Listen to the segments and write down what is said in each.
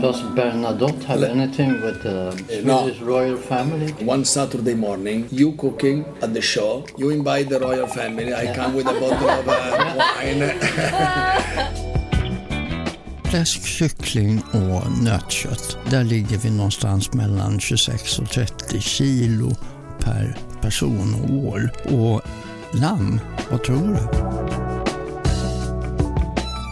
Does Bernadotte have anything with the Swedish royal family? One Saturday morning, you cooking at the show, you invite the royal family, I come with a bottle of uh, wine. Fläsk, kyckling och nötkött. Där ligger vi någonstans mellan 26 och 30 kilo per person och år. Och lamm, vad tror du?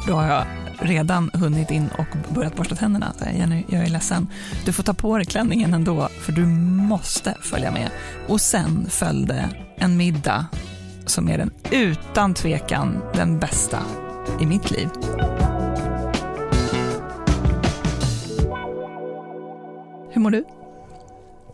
Då har jag redan hunnit in och börjat borsta tänderna. Så Jenny, jag är ledsen. Du får ta på dig klänningen ändå, för du måste följa med. Och sen följde en middag som är den utan tvekan den bästa i mitt liv. Hur mår du?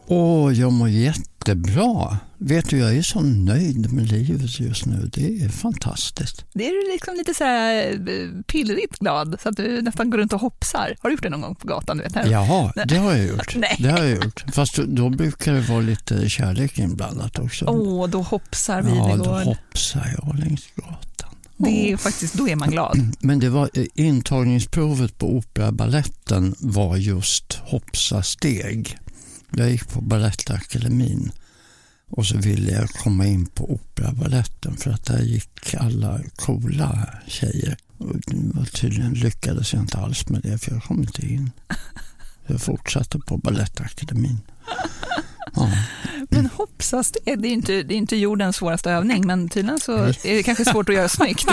Åh, jag mår jättebra. Vet du, jag är så nöjd med livet just nu. Det är fantastiskt. Det är du liksom lite så här eh, pillrigt glad, så att du nästan går runt och hoppsar. Har du gjort det någon gång på gatan? Du vet, här? Jaha, det har jag gjort. Nej. Det har jag gjort. Fast då, brukar det vara lite kärlek inblandat också. Åh, då hoppsar ja, då hoppsar jag längs gatan. Det är faktiskt, då är man glad. Men det var eh, intagningsprovet på Operabaletten var just hoppsa steg. Jag gick på Balettakademin och så ville jag komma in på Operabaletten för att där gick alla coola tjejer. Och tydligen lyckades jag inte alls med det för jag kom inte in. Jag fortsatte på Balettakademin. Ja. Men hoppsasteg, det är inte, det är inte jordens svåraste övning, men tydligen så är det kanske svårt att göra snyggt.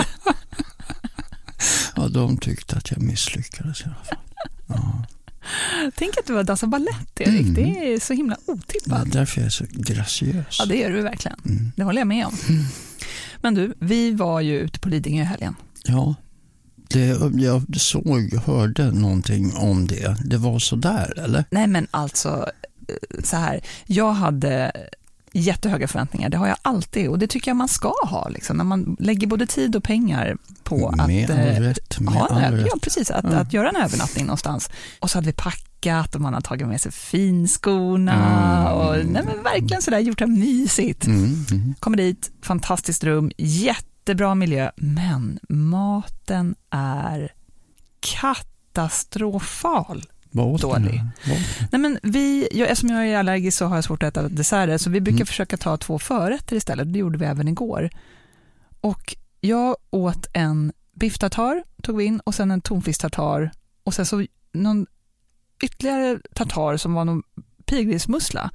ja, de tyckte att jag misslyckades i alla fall. Ja. Tänk att du var dansa balett, Erik. Mm. Det är så himla Det är otippat. därför jag är så graciös. Ja, det är du verkligen. Mm. Det håller jag med om. Men du, vi var ju ute på Lidingö i helgen. Ja, det, jag såg, hörde någonting om det. Det var så där, eller? Nej, men alltså, eh, så här. Jag hade jättehöga förväntningar. Det har jag alltid och det tycker jag man ska ha. Liksom, när man lägger både tid och pengar på med att all eh, rätt. Med ha en, all över- rätt. ja, precis, att, Ja. att göra en övernattning någonstans. Och så hade vi packat och man har tagit med sig finskorna Mm. och nej, men verkligen sådär gjort det mysigt. Mm, mm. Kommer dit, fantastiskt rum, jättebra miljö, men maten är katastrofal. Vad åt Dålig. ni? Vad åt ni? Nej, men vi, jag, eftersom jag är allergisk så har jag svårt att äta desserter, så vi brukar Mm. försöka ta två förrätter istället. Det gjorde vi även igår. Och jag åt en biff tartar, tog vi in, och sen en tonfisktartar och sen så någon ytterligare tartar som var någon pilgrimsmussla.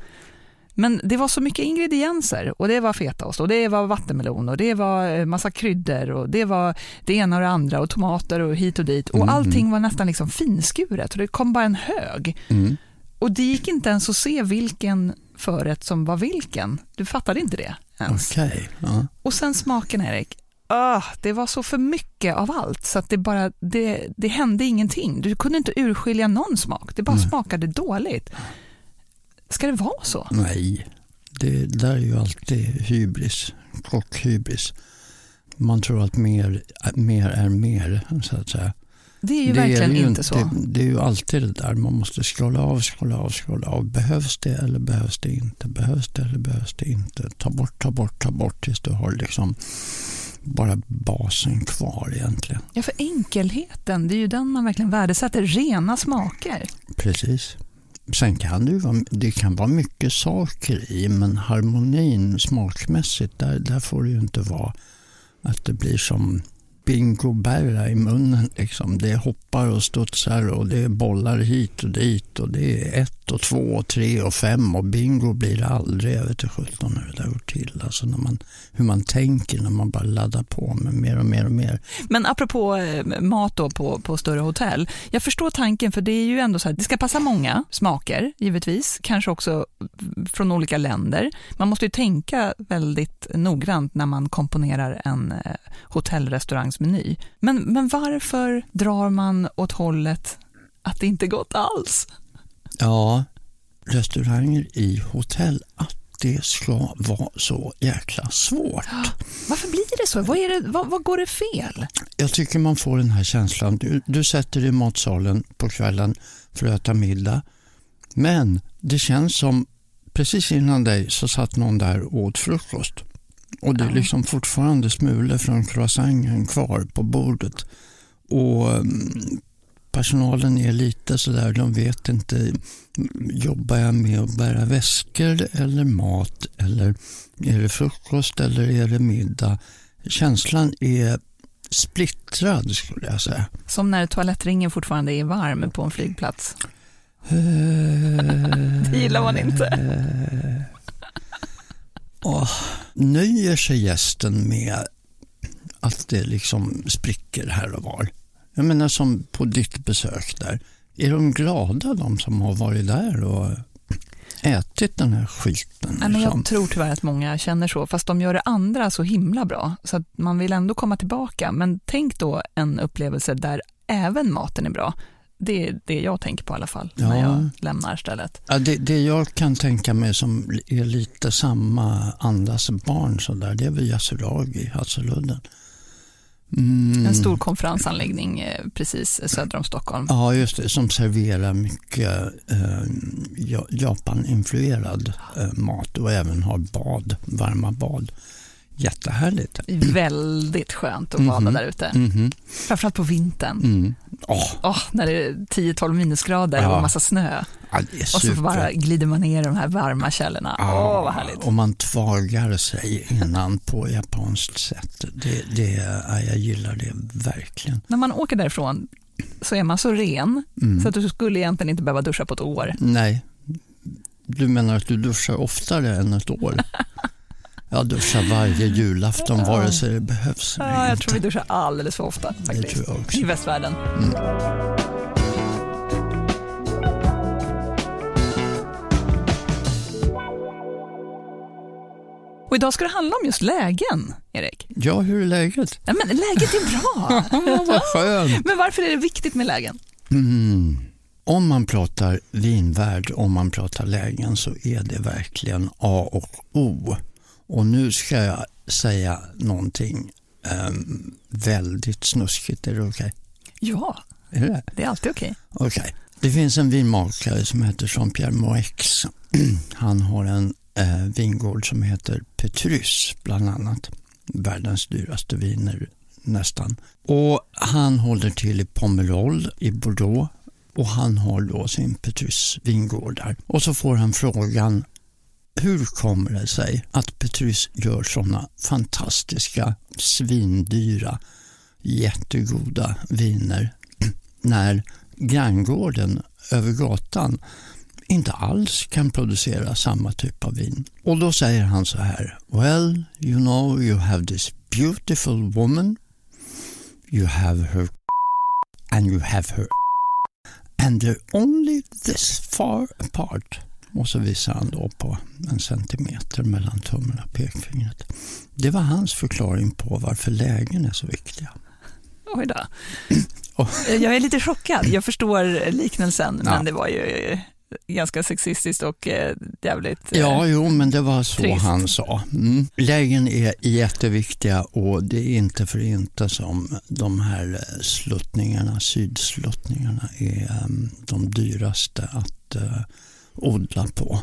Men det var så mycket ingredienser och det var fetaost och det var vattenmelon och det var eh, massa kryddor och det var det ena och det andra och tomater och hit och dit och Mm, allting var nästan liksom finskuret och det kom bara en hög. Mm. Och det gick inte ens att se vilken förrätt som var vilken. Du fattade inte det ens. Okej. Ja. Och sen smaken, Erik. Ah, det var så för mycket av allt så att det bara, det, det hände ingenting. Du kunde inte urskilja någon smak. Det bara Nej. smakade dåligt. Ska det vara så? Nej, det där är ju alltid hybris. Kockhybris. Man tror att mer, mer är mer, så att säga. Det är ju det verkligen ju inte så. Det, det är ju alltid det där, man måste skala av, skala av, skala av. Behövs det eller behövs det inte? Behövs det eller behövs det inte? Ta bort, ta bort, ta bort tills du har liksom bara basen kvar egentligen. Ja, för enkelheten, det är ju den man verkligen värdesätter. Rena smaker. Precis. Sen kan det ju vara, det kan vara mycket saker i, men harmonin smakmässigt, där, där får det ju inte vara att det blir som bingo berra i munnen. Liksom. Det hoppar och studsar och det är bollar hit och dit och det är ett och två och tre och fem och bingo blir det aldrig. Jag vet inte sjutton hur det där går till. Alltså när man, hur man tänker när man bara laddar på med mer och mer och mer. Men apropå eh, mat då på, på större hotell. Jag förstår tanken, för det är ju ändå så här, det ska passa många smaker, givetvis. Kanske också från olika länder. Man måste ju tänka väldigt noggrant när man komponerar en eh, hotellrestaurang hotellrestaurangsmeny. Men, men varför drar man åt hållet att det inte är gott alls? Ja, restauranger i hotell, att det ska vara så jäkla svårt. Varför blir det så? Vad, är det, vad, vad går det fel? Jag tycker man får den här känslan. Du, du sätter dig i matsalen på kvällen för att äta middag. Men det känns som precis innan dig så satt någon där och åt frukost. Och det är liksom fortfarande smulor från croissanten kvar på bordet. Och mm, personalen är lite sådär, de vet inte, jobbar jag med att bära väskor eller mat eller är det frukost eller är det middag? Känslan är splittrad skulle jag säga. Som när toalettringen fortfarande är varm på en flygplats. Det gillar man inte. Och nöjer sig gästen med att det liksom spricker här och var? Jag menar som på ditt besök där. Är de glada de som har varit där och ätit den här skiten? Nej, men liksom? jag tror tyvärr att många känner så, fast de gör det andra så himla bra. Så att man vill ändå komma tillbaka. Men tänk då en upplevelse där även maten är bra. Det är det jag tänker på i alla fall, när Ja. jag lämnar stället. Ja, det, det jag kan tänka mig som är lite samma andas barn så där, det är väl Yasuragi, Hasseludden. Mm. En stor konferensanläggning eh, precis söder om Stockholm. Ja, just det. Som serverar mycket eh, ja- Japan-influerad eh, mat och även har bad, varma bad. Jättehärligt. Väldigt skönt att bada Mhm. där ute. Mhm. Framförallt på vintern. Mm. Åh, Åh, när det är 10-12 minusgrader Ja. och massa snö. ja, Och så bara glider man ner i de här varma källorna. Åh, Ja, vad härligt. Och man tvagar sig innan på japanskt sätt. Det, det, ja, jag gillar det verkligen. När man åker därifrån så är man så ren Mm. så att du skulle egentligen inte behöva duscha på ett år. Nej, du menar att du duschar oftare än ett år? Jag duschar varje julafton vare sig det behövs eller Ja, jag tror vi duschar alldeles för ofta faktiskt. I västvärlden. Och idag ska det handla om just lägen, Erik. Ja, hur är läget? Nej, men läget är bra. Vad skönt! men varför är det viktigt med lägen? Mm. Om man pratar vinvärld, om man pratar lägen så är det verkligen A och O. Och nu ska jag säga någonting ehm, väldigt snuskigt. Är det okej? Ja, Är det? det är alltid okej. Okej. Det finns en vinmakare som heter Jean-Pierre Moex. Han har en eh, vingård som heter Petrus bland annat. Världens dyraste viner nästan. Och han håller till i Pomerol i Bordeaux och han har då sin Petrus vingård där. Och så får han frågan hur kommer det sig att Petrus gör sådana fantastiska, svindyra, jättegoda viner när granngården över gatan inte alls kan producera samma typ av vin. Och då säger han så här. Well, you know you have this beautiful woman. You have her and you have her and they're only this far apart. Och så visar han då på en centimeter mellan tummen och pekfingret. Det var hans förklaring på varför lägen är så viktiga. Oj då. Och- Jag är lite chockad. Jag förstår liknelsen, Ja. men det var ju ganska sexistiskt och eh, jävligt... eh, Ja, jo, men det var så trist. han sa. Mm. Lägen är jätteviktiga och det är inte för inte som de här eh, sluttningarna, sydsluttningarna, är eh, de dyraste att eh, odla på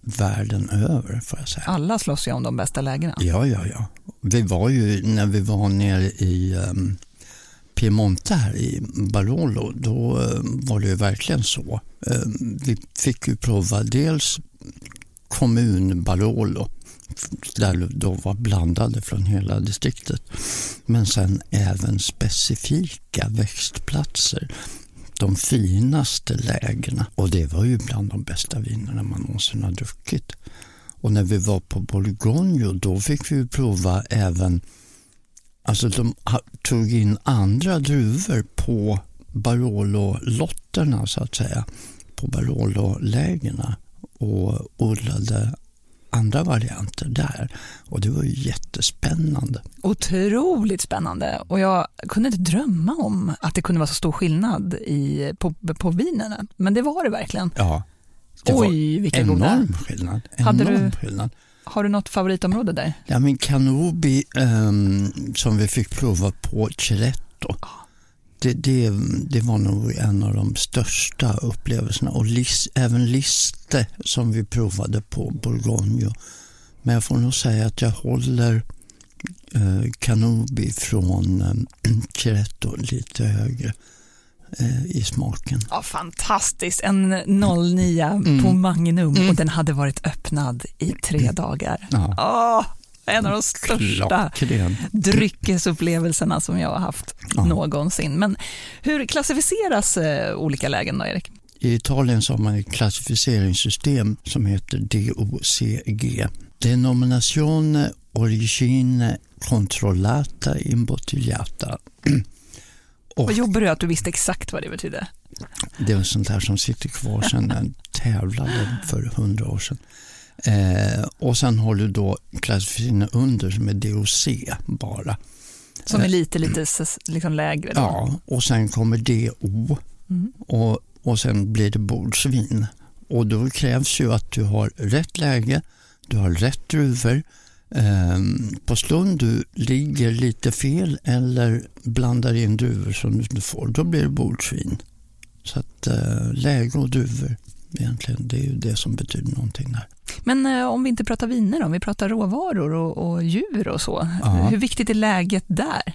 världen över, får jag säga. Alla slåss ju om de bästa lägena. Ja, ja, ja. Vi var ju, när vi var nere i um, Piemonte här i Barolo, då eh, var det ju verkligen så. Eh, vi fick ju prova dels kommun Barolo, där då var blandade från hela distriktet, men sen även specifika växtplatser. De finaste lägena och det var ju bland de bästa vinerna man någonsin har druckit. Och när vi var på Bourgogne då fick vi prova även, alltså de tog in andra druvor på Barolo-lotterna så att säga, på Barolo-lägena och odlade andra varianter där. Och det var ju jättespännande. Otroligt spännande och jag kunde inte drömma om att det kunde vara så stor skillnad i, på, på vinerna. Men det var det verkligen. Ja, Det Oj, goda. enorm skillnad. Hade Enorm du- skillnad. Har du något favoritområde där? Ja, men Kanobi ehm, som vi fick prova på Chiretto, det, det, det var nog en av de största upplevelserna. Och lis, även Liste som vi provade på Borgogno. Men jag får nog säga att jag håller eh, Kanobi från eh, Chiretto lite högre eh, i smaken. Ja, fantastiskt. En 09 på Magnum och den hade varit öppnad i tre dagar. Ja. Åh, en av de största Klockren. dryckesupplevelserna som jag har haft Ja. någonsin. Men hur klassificeras eh, olika lägen då, Erik? I Italien så har man ett klassificeringssystem som heter DOCG. Denominazione Origine Controllata Imbottigliata. Och Vad jobbar du att du visste exakt vad det betydde? det var sånt här som sitter kvar sedan jag tävlade för hundra år sedan. Eh, och sen har du då klassificeringen under som är DOC bara. Som är lite, lite s- liksom lägre. Då. Ja, och sen kommer DO Mm. och, och sen blir det bordsvin. Och då krävs ju att du har rätt läge, du har rätt druvor. Ehm, på stund du ligger lite fel eller blandar in druvor som du inte får, då blir det bordsvin. Så att eh, läge och druvor egentligen, det är ju det som betyder någonting där. Men eh, om vi inte pratar viner, om vi pratar råvaror och, och djur och så. Ja. Hur viktigt är läget där?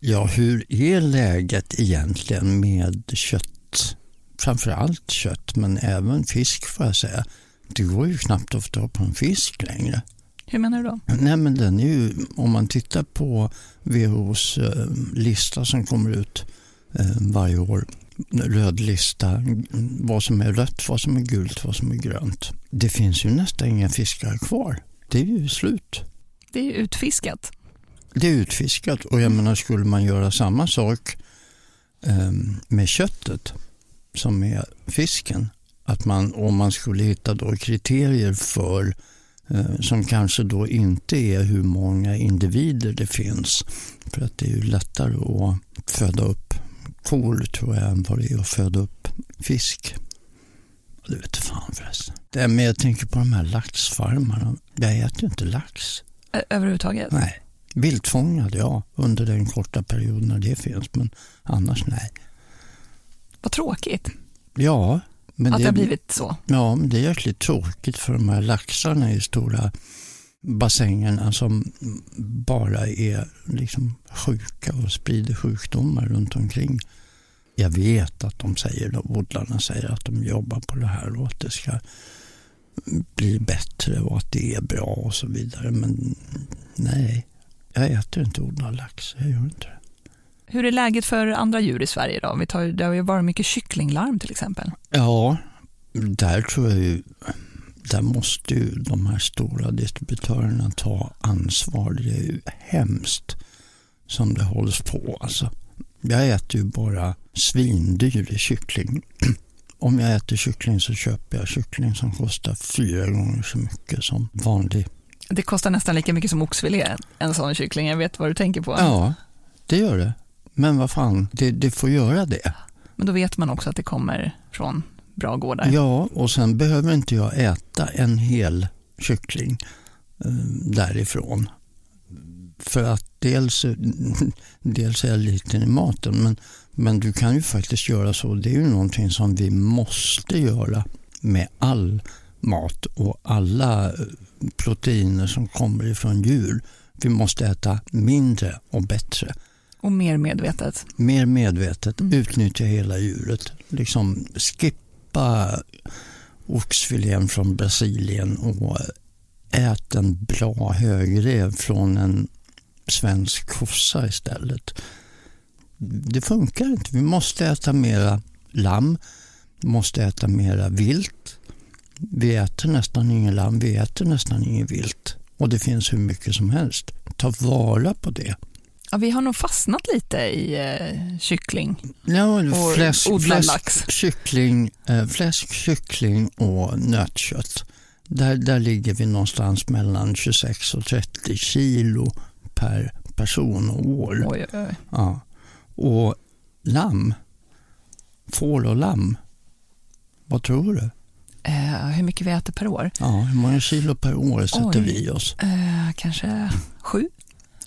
Ja, hur är läget egentligen med kött? Framförallt kött, men även fisk får jag säga. Det går ju knappt att få tag på en fisk längre. Hur menar du då? Nej, men den är ju, om man tittar på WHOs eh, lista som kommer ut eh, varje år, röd lista, vad som är rött, vad som är gult, vad som är grönt. Det finns ju nästan inga fiskar kvar. Det är ju slut. Det är utfiskat. Det är utfiskat och jag menar skulle man göra samma sak eh, med köttet som med fisken, att man, om man skulle hitta då kriterier för eh, som kanske då inte är hur många individer det finns. För att det är ju lättare att föda upp kor tror jag vad det är att föda upp fisk. Och Det vet fan förresten. Det är, men jag tänker på de här laxfarmarna. Jag äter ju inte lax. Ö- Överhuvudtaget. Nej. Viltfångad, ja, under den korta perioden när det finns, men annars nej. Vad tråkigt Ja, men att det det, har blivit så. ja, men det är jäkligt tråkigt för de här laxarna i stora bassängerna som bara är liksom sjuka och sprider sjukdomar runt omkring. Jag vet att de säger, odlarna säger att de jobbar på det här och att det ska bli bättre och att det är bra och så vidare. Men nej, jag äter inte odlad lax. Jag gör inte det. Hur är läget för andra djur i Sverige då? Vi tar, det har ju varit mycket kycklinglarm till exempel. Ja, där tror jag ju, där måste ju de här stora distributörerna ta ansvar. Det är ju hemskt som det hålls på. Alltså, jag äter ju bara svindyr kyckling. Om jag äter kyckling så köper jag kyckling som kostar fyra gånger så mycket som vanlig. Det kostar nästan lika mycket som oxfilé, en sån kyckling. Jag vet vad du tänker på. Ja, det gör det. Men vad fan, det, det får göra det. Men då vet man också att det kommer från bra gårdar. Ja, och sen behöver inte jag äta en hel kyckling eh, därifrån. För att dels, dels är jag liten i maten, men, men du kan ju faktiskt göra så. Det är ju någonting som vi måste göra med all mat och alla eh, proteiner som kommer ifrån djur. Vi måste äta mindre och bättre. Och mer medvetet. Mer medvetet, Mm. utnyttja hela djuret. Liksom köpa oxfilén från Brasilien och ät en bra högrev från en svensk kossa istället. Det funkar inte. Vi måste äta mera lamm, vi måste äta mera vilt. Vi äter nästan ingen lamm, vi äter nästan ingen vilt. Och det finns hur mycket som helst. Ta vara på det. Ja, vi har nog fastnat lite i eh, kyckling. Ja, Och fläsk, odlad lax. Kyckling, eh, fläsk, kyckling och nötkött. Där, där ligger vi någonstans mellan 26 och 30 kilo per person och år. Oj, oj. Ja. Och lamm, får och lamm, vad tror du? Eh, hur mycket vi äter per år? Ja, hur många kilo per år sätter Oj. vi oss? Eh, kanske sju?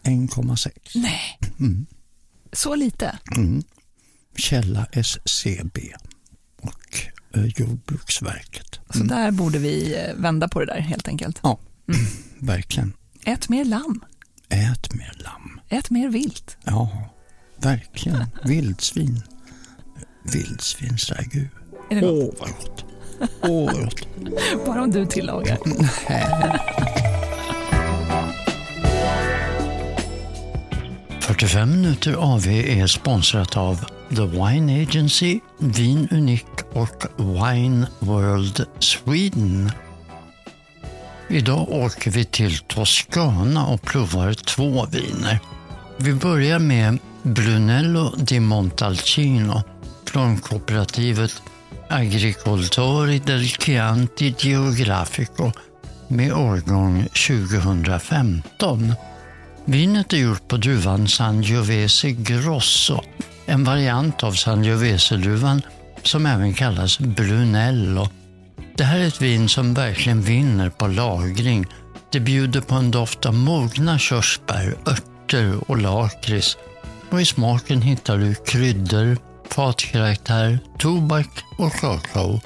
1,6. Nej. Mm. Så lite? Mm. Källa SCB och eh, Jordbruksverket. Så där borde vi eh, vända på det där helt enkelt. Ja, verkligen. Ät mer lamm. Ät mer lamm. Ät mer vilt. Ja, verkligen. Vildsvin. Vildsvinsragu. Är det Åh, något? vad gott. Åh, vad gott. Bara om du tillagar. 45 minuter AV är sponsrat av The Wine Agency, Vin Unik och Wine World Sweden. Idag åker vi till Toscana och provar två viner. Vi börjar med Brunello di Montalcino från kooperativet Agricoltori del Chianti Geografico med årgång 2015. Vinet är gjort på druvan Sangiovese Grosso, en variant av Sangiovese-druvan som även kallas Brunello. Det här är ett vin som verkligen vinner på lagring. Det bjuder på en doft av mogna körsbär, örter och lakrits. Och i smaken hittar du kryddor, fatkaraktär, tobak och kakao.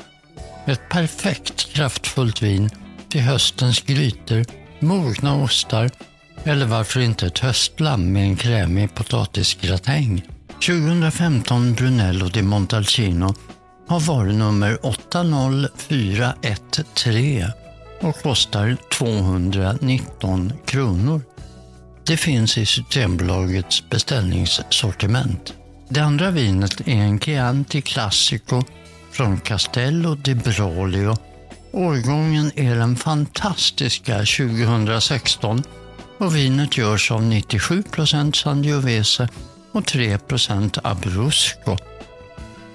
Ett perfekt kraftfullt vin till höstens grytor, mogna ostar eller varför inte ett höstlamm med en krämig potatisgratäng. 2015 Brunello di Montalcino har varunummer 80413 och kostar 219 kronor. Det finns i Systembolagets beställningssortiment. Det andra vinet är en Chianti Classico från Castello di Brolio. Årgången är den fantastiska 2016 och vinet görs av 97% Sangiovese och 3% Abruzco.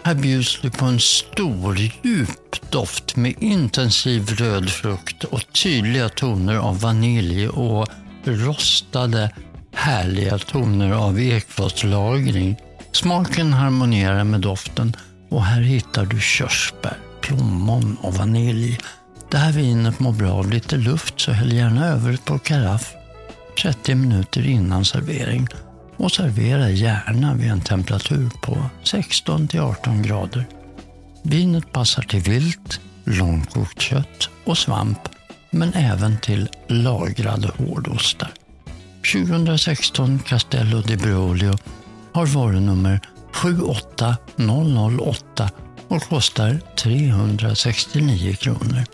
Här bjuds det på en stor, djup doft med intensiv röd frukt och tydliga toner av vanilj och rostade, härliga toner av ekfatslagring. Smaken harmonierar med doften och här hittar du körsbär, plommon och vanilj. Det här vinet mår bra av lite luft så häll gärna över ett på karaff 30 minuter innan servering och servera gärna vid en temperatur på 16 till 18 grader. Vinet passar till vilt, långkokt kött och svamp men även till lagrade hårdostar. 2016 Castello di Brolio har varunummer 78008 och kostar 369 kronor.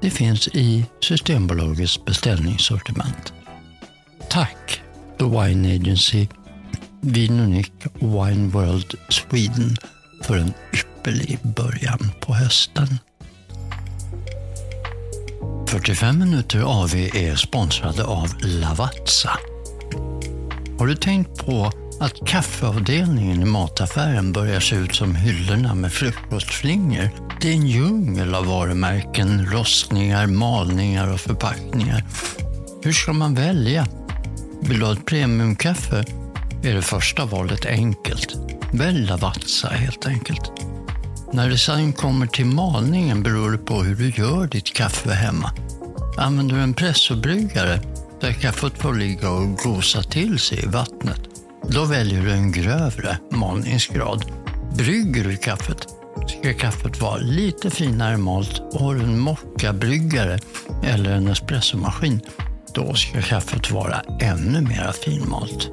Det finns i Systembolagets beställningssortiment. Tack The Wine Agency, Vin och Wine World Sweden för en ypperlig början på hösten. 45 minuter AV är sponsrade av Lavazza. Har du tänkt på att kaffeavdelningen i mataffären börjar se ut som hyllorna med frukostflingor? Det är en djungel av varumärken, rostningar, malningar och förpackningar. Hur ska man välja? Vill du ha ett premiumkaffe är det första valet enkelt. Välj Lavazza helt enkelt. När det sen kommer till malningen beror det på hur du gör ditt kaffe hemma. Använder du en pressobryggare där kaffet får ligga och gosa till sig i vattnet, då väljer du en grövre malningsgrad. Brygger du kaffet ska kaffet vara lite finare malt och har du en mockabryggare eller en espressomaskin, då ska kaffet vara ännu mera finmalt.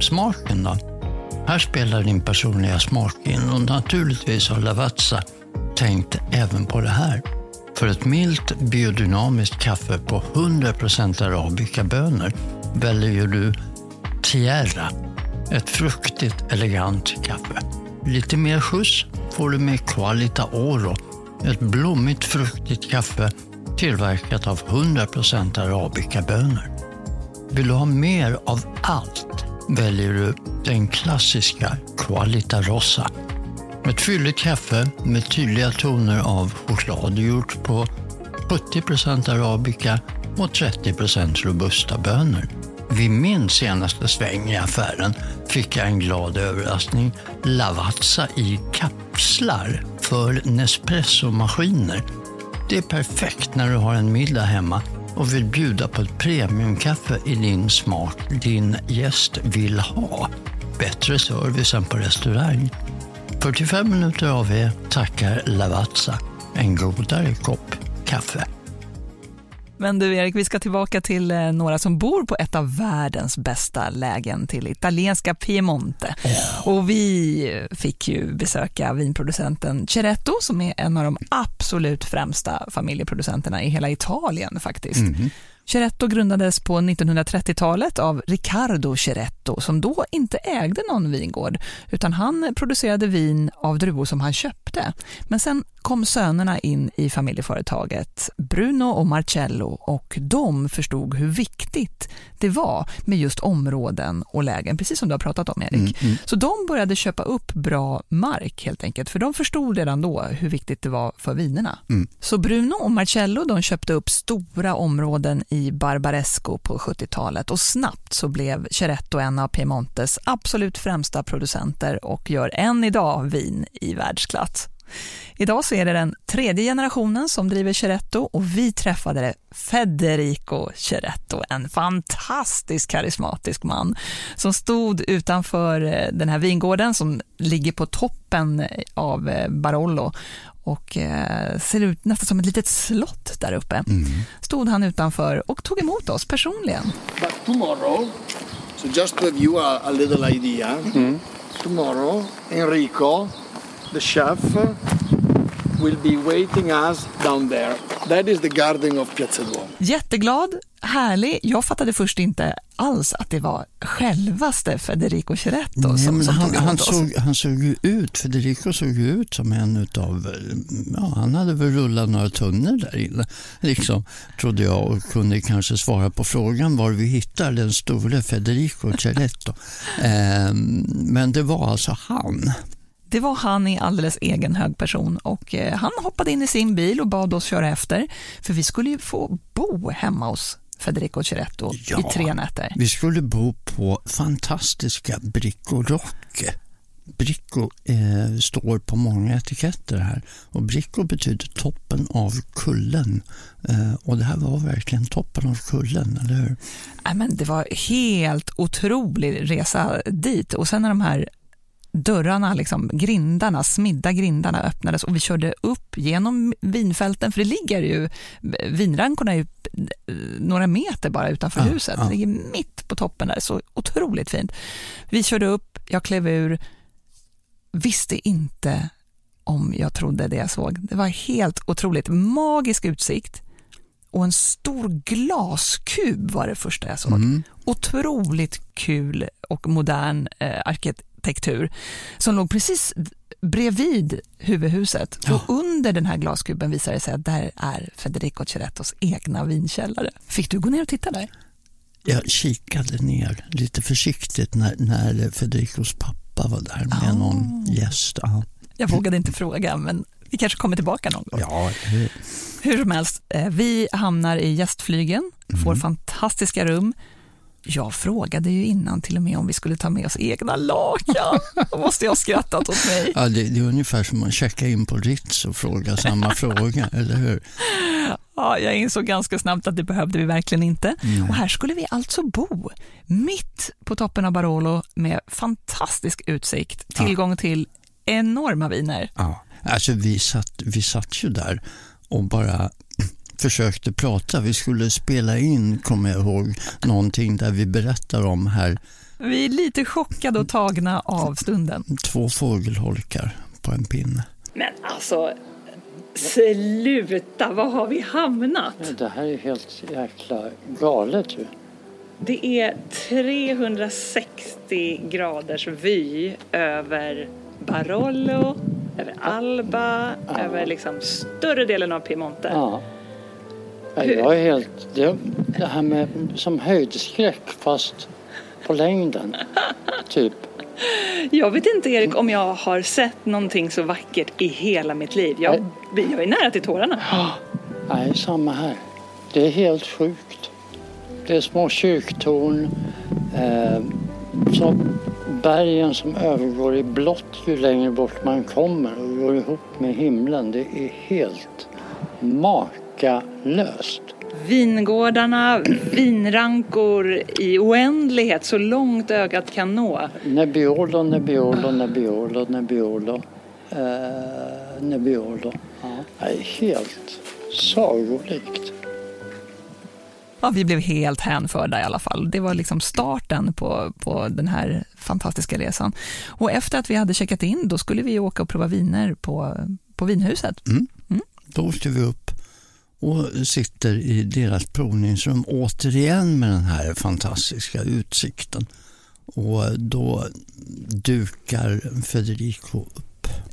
Smaken då? Här spelar din personliga smak in och naturligtvis har Lavazza tänkt även på det här. För ett milt biodynamiskt kaffe på 100% arabikabönor väljer du Tierra, ett fruktigt elegant kaffe. Lite mer skjuts får du med Qualita Oro, ett blommigt fruktigt kaffe tillverkat av 100% arabikabönor. Vill du ha mer av allt väljer du den klassiska Qualita Rossa. Ett fylligt kaffe med tydliga toner av choklad gjort på 70% arabica och 30% robusta bönor. Vid min senaste sväng i affären fick jag en glad överraskning. Lavazza i kapslar för Nespresso-maskiner. Det är perfekt när du har en middag hemma och vill bjuda på ett premiumkaffe i din smak din gäst vill ha. Bättre service än på restaurang. 45 minuter av er tackar Lavazza. En godare kopp kaffe. Men du Erik, vi ska tillbaka till eh, några som bor på ett av världens bästa lägen till italienska Piemonte. Oh. Och vi fick ju besöka vinproducenten Ceretto som är en av de absolut främsta familjeproducenterna i hela Italien faktiskt. Mm. Ceretto grundades på 1930-talet av Riccardo Ceretto som då inte ägde någon vingård utan han producerade vin av druvor som han köpte. Men sen kom sönerna in i familjeföretaget, Bruno och Marcello, och de förstod hur viktigt det var med just områden och lägen, precis som du har pratat om Erik. Mm, mm. Så de började köpa upp bra mark helt enkelt, för de förstod redan då hur viktigt det var för vinerna. Mm. Så Bruno och Marcello de köpte upp stora områden i i Barbaresco på 70-talet och snabbt så blev Ceretto en av Piemontes absolut främsta producenter och gör än idag vin i världsklass. Idag så är det den tredje generationen som driver Ceretto och vi träffade Federico Ceretto, en fantastisk karismatisk man som stod utanför eh, den här vingården som ligger på toppen eh, av eh, Barolo och eh, ser ut nästan som ett litet slott där uppe. Mm. Stod han utanför och tog emot oss personligen. But tomorrow, so just to give you a, a little idea, mm. tomorrow Enrico the chef will be waiting us down there. That is the garden of Piazza Duomo. Jätteglad, härlig. Jag fattade först inte alls att det var självaste Federico Ceretto Nej, som, som han, tog han såg, han såg ju ut, Federico såg ju ut som en utav, ja, han hade väl rullat några tunnor där inne, liksom, trodde jag och kunde kanske svara på frågan var vi hittar den store Federico Ceretto. eh, men det var alltså han. Det var han i alldeles egen hög person och eh, han hoppade in i sin bil och bad oss köra efter, för vi skulle ju få bo hemma hos Federico Ceretto ja, i tre nätter. Vi skulle bo på fantastiska Bricco Rocche. Bricco eh, står på många etiketter här och Bricco betyder toppen av kullen eh, och det här var verkligen toppen av kullen, eller hur? Ja, men det var helt otrolig resa dit och sen när de här dörrarna, liksom, grindarna, smidda grindarna öppnades och vi körde upp genom vinfälten, för det ligger ju, vinrankorna är ju eh, några meter bara utanför ja, huset, ja. det ligger mitt på toppen där, så otroligt fint. Vi körde upp, jag klev ur, visste inte om jag trodde det jag såg. Det var helt otroligt, magisk utsikt och en stor glaskub var det första jag såg. Mm. Otroligt kul och modern eh, arkitektur som låg precis bredvid huvudhuset. Ja. Och under den här glaskuben visade det sig att där är Federico Cerettos egna vinkällare. Fick du gå ner och titta där? Jag kikade ner lite försiktigt när, när Federicos pappa var där med oh. någon gäst. Ja. Jag vågade inte fråga, men vi kanske kommer tillbaka någon gång. Ja. Hur som helst, eh, vi hamnar i gästflygen, får mm. fantastiska rum. Jag frågade ju innan till och med om vi skulle ta med oss egna lakan. Då måste jag ha skrattat åt mig. Ja, det, det är ungefär som att checka in på Ritz och fråga samma fråga, eller hur? Ja, jag insåg ganska snabbt att det behövde vi verkligen inte. Mm. Och här skulle vi alltså bo, mitt på toppen av Barolo med fantastisk utsikt, tillgång ja. till enorma viner. Ja, alltså vi satt, vi satt ju där och bara försökte prata. Vi skulle spela in, kommer jag ihåg, någonting där vi berättar om här. Vi är lite chockade och tagna av stunden. Två fågelholkar på en pinne. Men alltså, sluta, var har vi hamnat? Det här är helt jäkla galet ju. Det är 360 graders vy över Barolo, över Alba, ja. över liksom större delen av Piemonte. Ja. Jag är helt... Det, det här med som höjdskräck fast på längden, typ. Jag vet inte Erik om jag har sett någonting så vackert i hela mitt liv. Jag, jag är nära till tårarna. Nej, samma här. Det är helt sjukt. Det är små kyrktorn. Eh, så bergen som övergår i blått ju längre bort man kommer och går ihop med himlen. Det är helt makalöst. Vingårdarna, vinrankor i oändlighet, så långt ögat kan nå. Nebbiolo, Nebbiolo, Nebbiolo, Nebbiolo. Eh, Nebbiolo. Ja. Det är helt sagolikt. Ja, vi blev helt hänförda i alla fall. Det var liksom starten på, på den här fantastiska resan. Och efter att vi hade checkat in, då skulle vi åka och prova viner på, på vinhuset. Mm. Mm. Då åkte vi upp och sitter i deras provningsrum återigen med den här fantastiska utsikten. Och då dukar Federico upp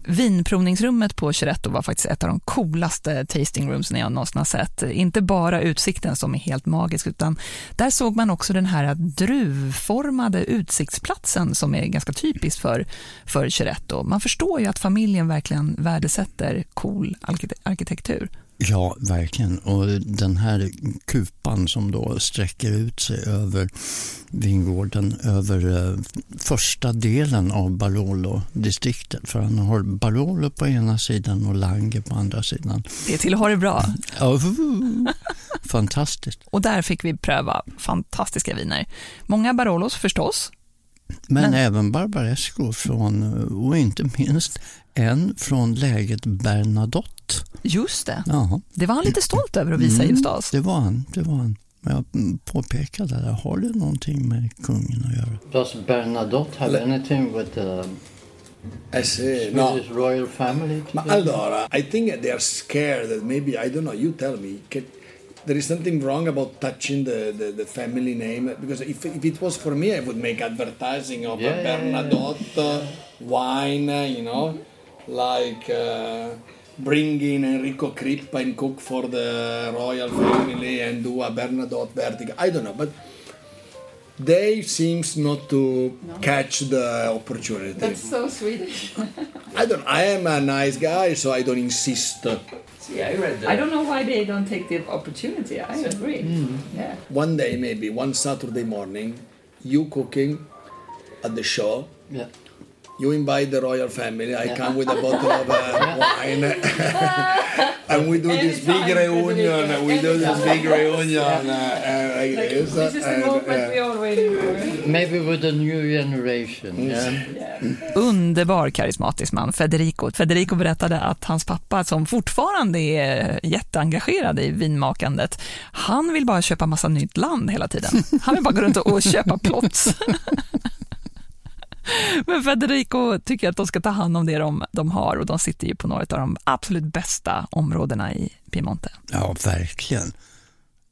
Vinprovningsrummet på Chiretto var faktiskt ett av de coolaste tasting roomsen jag någonsin har sett. Inte bara utsikten som är helt magisk, utan där såg man också den här druvformade utsiktsplatsen som är ganska typisk för, för Chiretto. Man förstår ju att familjen verkligen värdesätter cool arkitektur. Ja, verkligen. Och den här kupan som då sträcker ut sig över vingården, över eh, första delen av Barolo-distriktet. För han har Barolo på ena sidan och Lange på andra sidan. Det tillhör det bra. Ja, fantastiskt. Och där fick vi pröva fantastiska viner. Många Barolos förstås, men, Men, även Barbaresco från, och inte minst en från läget Bernadotte. Just det. Ja. Det var han lite stolt över att visa mm, just oss. Det var han. Det var han. Jag påpekade där, har det någonting med kungen att göra? Does Bernadotte have anything with the I see. No. royal family? Allora, I think they are scared that maybe, I don't know, you tell me. Can, there is something wrong about touching the, the, the, family name because if, if it was for me, I would make advertising of yeah, Bernadotte yeah. wine, you know, like uh, bring in Enrico Crippa and cook for the royal family and do a Bernadotte Vertigo. I don't know, but they seems not to no. catch the opportunity. That's so Swedish. I don't. I am a nice guy, so I don't insist. Yeah, I read that. I don't know why they don't take the opportunity. I agree. Mm. Yeah. One day, maybe one Saturday morning, you cooking at the show. Yeah. You invite the royal family. I come with a bottle of uh, wine, and we do this big reunion. We do this big reunion uh, like this. This is the moment we all waiting for. Maybe with a new generation. Yeah. Underbar karismatisk man, Federico. Federico berättade att hans pappa, som fortfarande är jätteengagerad i vinmakandet, han vill bara köpa massa nytt land hela tiden. Han vill bara gå runt och köpa plots. Men Federico tycker att de ska ta hand om det de, de har och de sitter ju på några av de absolut bästa områdena i Piemonte. Ja, verkligen.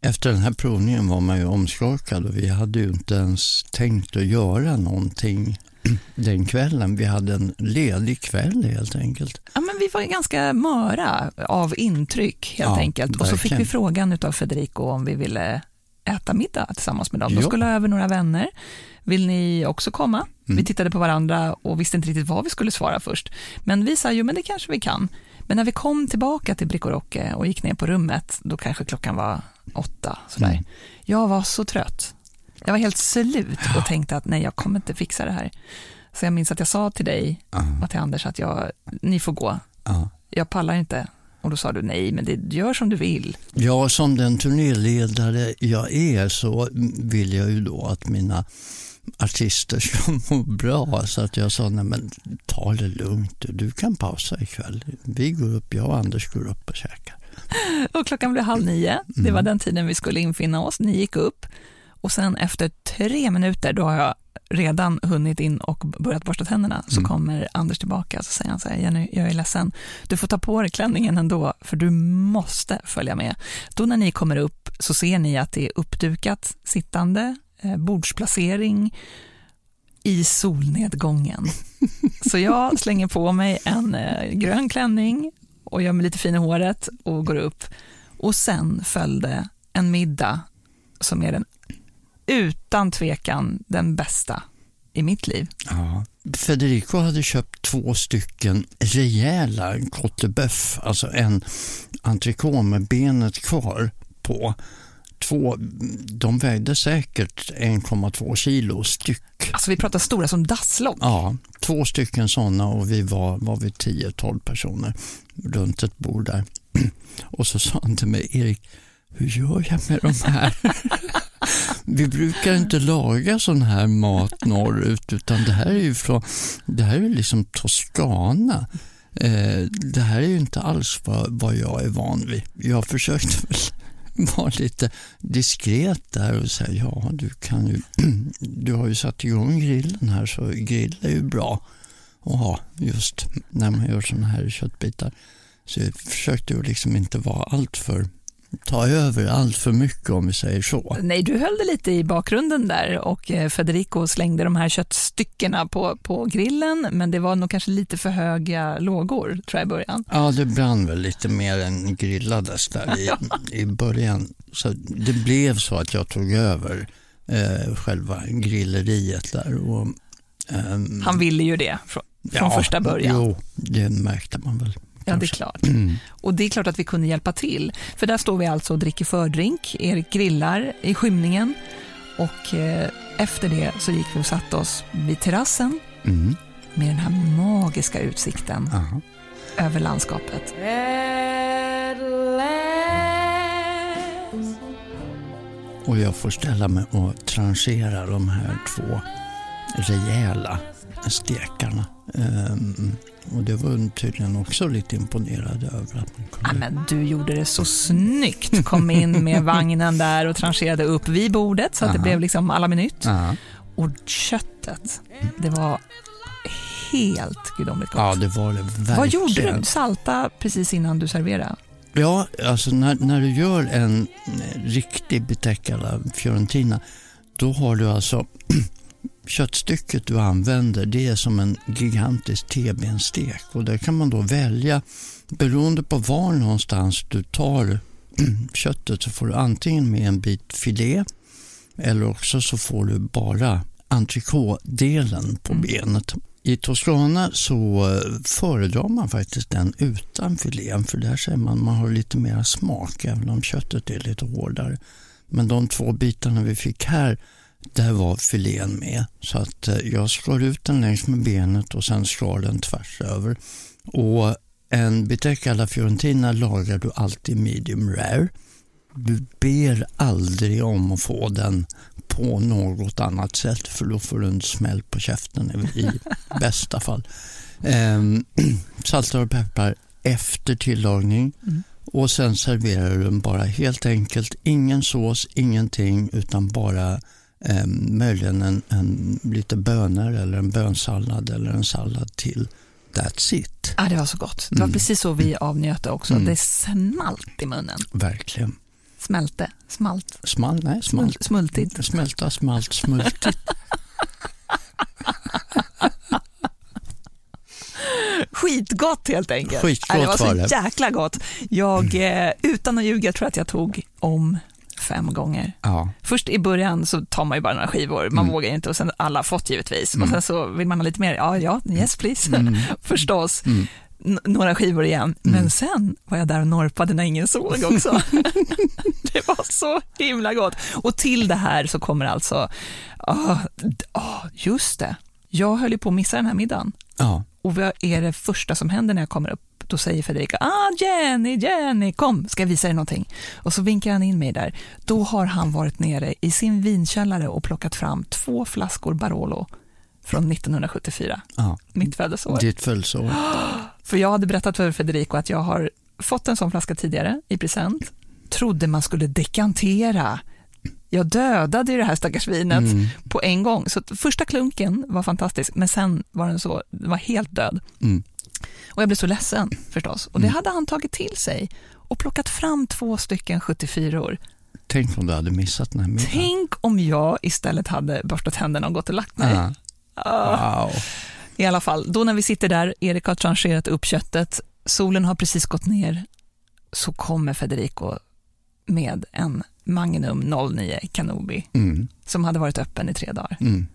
Efter den här provningen var man ju omskakad och vi hade ju inte ens tänkt att göra någonting den kvällen. Vi hade en ledig kväll helt enkelt. Ja, men vi var ganska möra av intryck helt ja, enkelt. Och så fick vi frågan av Federico om vi ville äta middag tillsammans med dem. De skulle ha över några vänner. Vill ni också komma? Mm. Vi tittade på varandra och visste inte riktigt vad vi skulle svara först. Men vi sa, jo men det kanske vi kan. Men när vi kom tillbaka till Bricoroque och gick ner på rummet, då kanske klockan var åtta. Sådär. Mm. Jag var så trött. Jag var helt slut och tänkte att nej, jag kommer inte fixa det här. Så jag minns att jag sa till dig uh. och till Anders att jag, ni får gå. Uh. Jag pallar inte. Och då sa du nej, men det gör som du vill. Ja, som den turnéledare jag är så vill jag ju då att mina artister ska må bra. Så att jag sa, nej men ta det lugnt, du, kan pausa ikväll. Vi går upp, jag och Anders går upp och käkar. Och klockan blev halv nio, det var mm. den tiden vi skulle infinna oss. Ni gick upp och sen efter tre minuter, då har jag redan hunnit in och börjat borsta tänderna, så mm. kommer Anders tillbaka och så säger han så här, Jenny, jag är ledsen, du får ta på dig klänningen ändå, för du måste följa med. Då när ni kommer upp så ser ni att det är uppdukat sittande, bordsplacering i solnedgången. Så jag slänger på mig en eh, grön klänning och gör mig lite fin i håret och går upp. Och sen följde en middag som är den utan tvekan den bästa i mitt liv. Ja. Federico hade köpt två stycken rejäla cotebeuf, alltså en entrecote med benet kvar på. Två, de vägde säkert 1,2 kilo styck. Alltså vi pratar stora som dasslock. Ja, två stycken sådana och vi var, var vi 10-12 personer runt ett bord där. Och så sa han till mig, Erik, hur gör jag med de här? Vi brukar inte laga sån här mat norrut, utan det här är ju från, det här är liksom Toscana. Eh, det här är ju inte alls vad, vad jag är van vid. Jag försökte väl vara lite diskret där och säga, ja du kan ju, du har ju satt igång grillen här så grill är ju bra att ha just när man gör sådana här köttbitar. Så jag försökte ju liksom inte vara alltför ta över allt för mycket om vi säger så. Nej, du höll det lite i bakgrunden där och eh, Federico slängde de här köttstyckena på, på grillen, men det var nog kanske lite för höga lågor tror jag i början. Ja, det brann väl lite mer än grillades där i, i början. Så det blev så att jag tog över eh, själva grilleriet där. Och, ehm, Han ville ju det från, från ja, första början. Jo, det märkte man väl. Ja, det är klart. Mm. Och det är klart att vi kunde hjälpa till. För där står vi alltså och dricker fördrink, Erik grillar i skymningen och eh, efter det så gick vi och satte oss vid terrassen mm. med den här magiska utsikten Aha. över landskapet. Och jag får ställa mig och tranchera de här två rejäla stekarna. Um, och det var hon tydligen också lite imponerad över. Att man kunde... ja, men du gjorde det så snyggt. Kom in med vagnen där och trancherade upp vid bordet så att Aha. det blev liksom alla minut. Aha. Och köttet, det var helt gudomligt gott. Ja, det var det verkligen. Vad gjorde du? Salta precis innan du serverade? Ja, alltså när, när du gör en riktig Beteccala Fiorentina, då har du alltså köttstycket du använder det är som en gigantisk T-benstek och där kan man då välja beroende på var någonstans du tar köttet så får du antingen med en bit filé eller också så får du bara entrecôte-delen på mm. benet. I Toscana så eh, föredrar man faktiskt den utan filén för där säger man man har lite mer smak även om köttet är lite hårdare. Men de två bitarna vi fick här där var filén med. Så att eh, jag skar ut den längs med benet och sen skar den tvärs över. Och en bistecca alla fiorentina lagar du alltid medium rare. Du ber aldrig om att få den på något annat sätt för då får du en smäll på käften i, bästa fall. Ehm, saltar och peppar efter tillagning mm. och sen serverar du den bara helt enkelt. Ingen sås, ingenting utan bara eh, möjligen en, en, lite bönor eller en bönsallad eller en sallad till. That's it. Ja, det var så gott. Det var mm. precis så vi avnjöt det också. Mm. Det smalt i munnen. Verkligen. Smälte, smalt. Smal, nej, smalt. Smultigt. Smälta, smalt, smultigt. Skitgott helt enkelt. Skitgott det var så var det. jäkla gott. Jag, mm. utan att ljuga, tror att jag tog om fem gånger. Ja. Först i början så tar man ju bara några skivor, man mm. vågar inte och sen alla fått givetvis. Mm. Och sen så vill man ha lite mer, ja, ja, yes please, mm. förstås. Mm. Några skivor igen, men mm. sen var jag där och norpade när ingen såg också. det var så himla gott. Och till det här så kommer alltså, oh, oh, just det, jag höll ju på att missa den här middagen. Ja. Och vad är det första som händer när jag kommer upp då säger Federica, ah Jenny, Jenny, kom, ska jag visa dig någonting? Och så vinkar han in mig där. Då har han varit nere i sin vinkällare och plockat fram två flaskor Barolo från 1974, ja. mitt födelseår. Ditt födelseår. För jag hade berättat för Federico att jag har fått en sån flaska tidigare i present, trodde man skulle dekantera jag dödade ju det här stackars vinet mm. på en gång. Så första klunken var fantastisk, men sen var den så, den var helt död. Mm. Och jag blev så ledsen förstås. Och det mm. hade han tagit till sig och plockat fram två stycken 74 år. Tänk om du hade missat den här middagen. Tänk om jag istället hade borstat tänderna och gått och lagt mig. Uh. Wow. I alla fall, då när vi sitter där, Erik har trancherat upp köttet, solen har precis gått ner, så kommer Federico med en Magnum 09 Kanobi mm. som hade varit öppen i tre dagar. Mm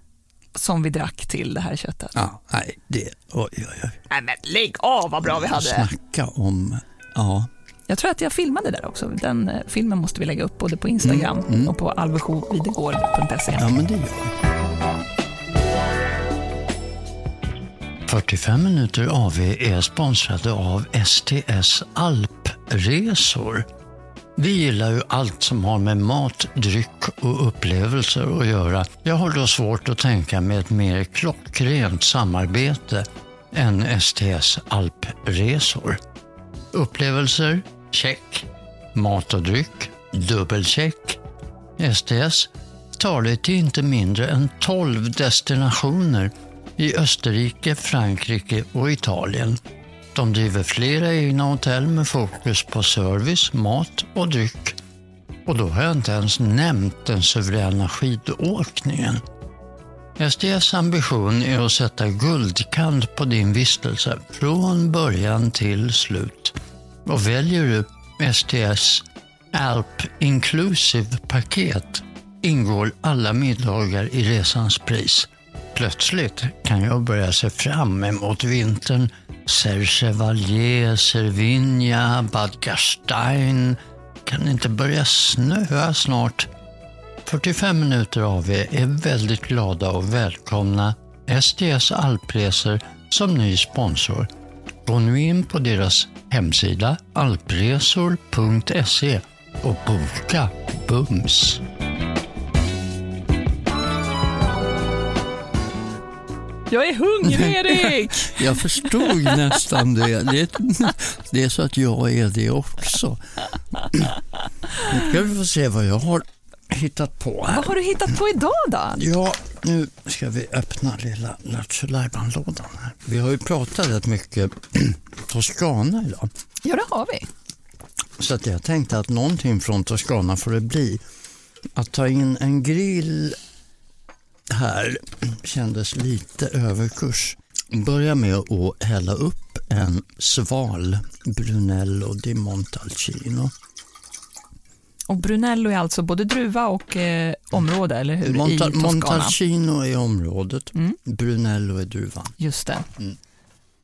som vi drack till det här köttet. Ja, nej, det... Oj, oj, oj. Nej, men lägg av vad bra vi hade. Snacka om... Ja. Jag tror att jag filmade där också. Den eh, filmen måste vi lägga upp både på Instagram mm, mm. och på alvesjovidegård.se. Ja, men det gör vi. 45 minuter AV är sponsrade av STS Alp alpresor. Vi gillar ju allt som har med mat, dryck och upplevelser att göra. Jag har då svårt att tänka mig ett mer klockrent samarbete än STS alpresor. Upplevelser? Check. Mat och dryck? Dubbelcheck. STS tar dig till inte mindre än 12 destinationer i Österrike, Frankrike och Italien. De driver flera egna hotell med fokus på service, mat och dryck. Och då har jag inte ens nämnt den suveräna skidåkningen. STS ambition är att sätta guldkant på din vistelse från början till slut. Och väljer du STS Alp Inclusive paket ingår alla middagar i resans pris. Plötsligt kan jag börja se fram emot vintern. Serchevalier, Cervinia, Bad Gastein. Kan det inte börja snöa snart? 45 minuter av er är väldigt glada och välkomna STS Alpresor som ny sponsor. Gå nu in på deras hemsida alpresor.se och boka bums. Jag är hungrig Erik! Jag förstod nästan det. det. Det är så att jag är det också. Nu ska vi få se vad jag har hittat på här. Vad har du hittat på idag då? Ja, nu ska vi öppna lilla Lattjo lådan här. Vi har ju pratat rätt mycket Toscana idag. Ja, det har vi. Så att jag tänkte att någonting från Toscana får det bli. Att ta in en grill här kändes lite överkurs. Börja med att hälla upp en sval Brunello di Montalcino. Och Brunello är alltså både druva och eh, område, eller hur? Monta I Toscana. Montalcino är området, Mm. Brunello är druvan. Just det. Mm.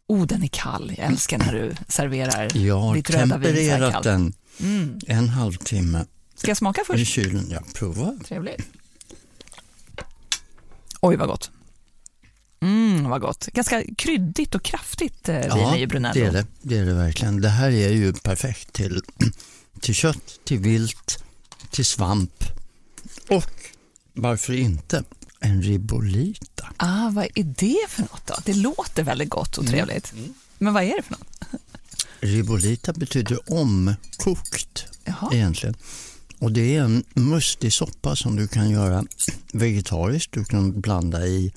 Oh, den är kall. Jag älskar när du serverar Jag har ditt röda vin tempererat den Mm. en halvtimme Ska jag smaka i först? kylen. Ja, prova. Trevligt. Oj, vad gott. Mm, vad gott. Ganska kryddigt och kraftigt eh, vin i Brunello. det är det. det är det verkligen. Det här är ju perfekt till, till kött, till vilt, till svamp och varför inte en ribolita. Ah, vad är det för något då? Det låter väldigt gott Mm. och trevligt. Men vad är det för något? Ribolita betyder omkokt Jaha. egentligen. Och det är en mustig soppa som du kan göra vegetariskt. Du kan blanda i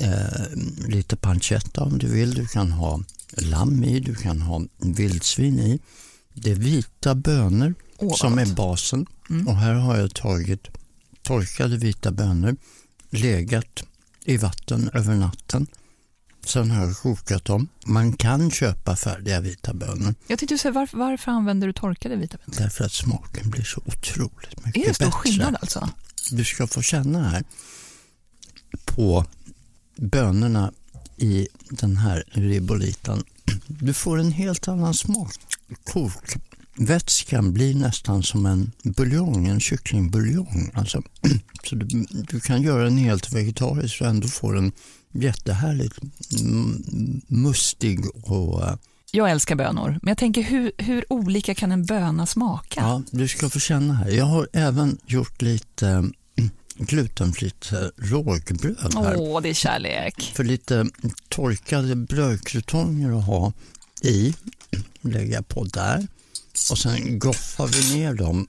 eh, lite pancetta om du vill. Du kan ha lamm i, du kan ha vildsvin i. Det är vita bönor vad som är basen. Mm. Och här har jag tagit torkade vita bönor, legat i vatten över natten. Sen har jag kokat dem. Man kan köpa färdiga vita bönor Jag tänkte säga, varför, varför använder du torkade vita bönor? därför att smaken blir så otroligt mycket Är det stor bättre. skillnad alltså? Du ska få känna här på bönorna i den här ribolitan. Du får en helt annan smak. Kokvätskan blir nästan som en buljong, en kycklingbuljong. Alltså, så du, du kan göra den helt vegetarisk och ändå få den jättehärligt mm, mustig och eh, Jag älskar bönor, men jag tänker hur, hur olika kan en böna smaka? Ja, du ska få känna här. Jag har även gjort lite mm, glutenfritt eh, rågbröd här. Åh, det är kärlek. För lite torkade brödkrutonger att ha i, lägga på där. Och sen goffar vi ner dem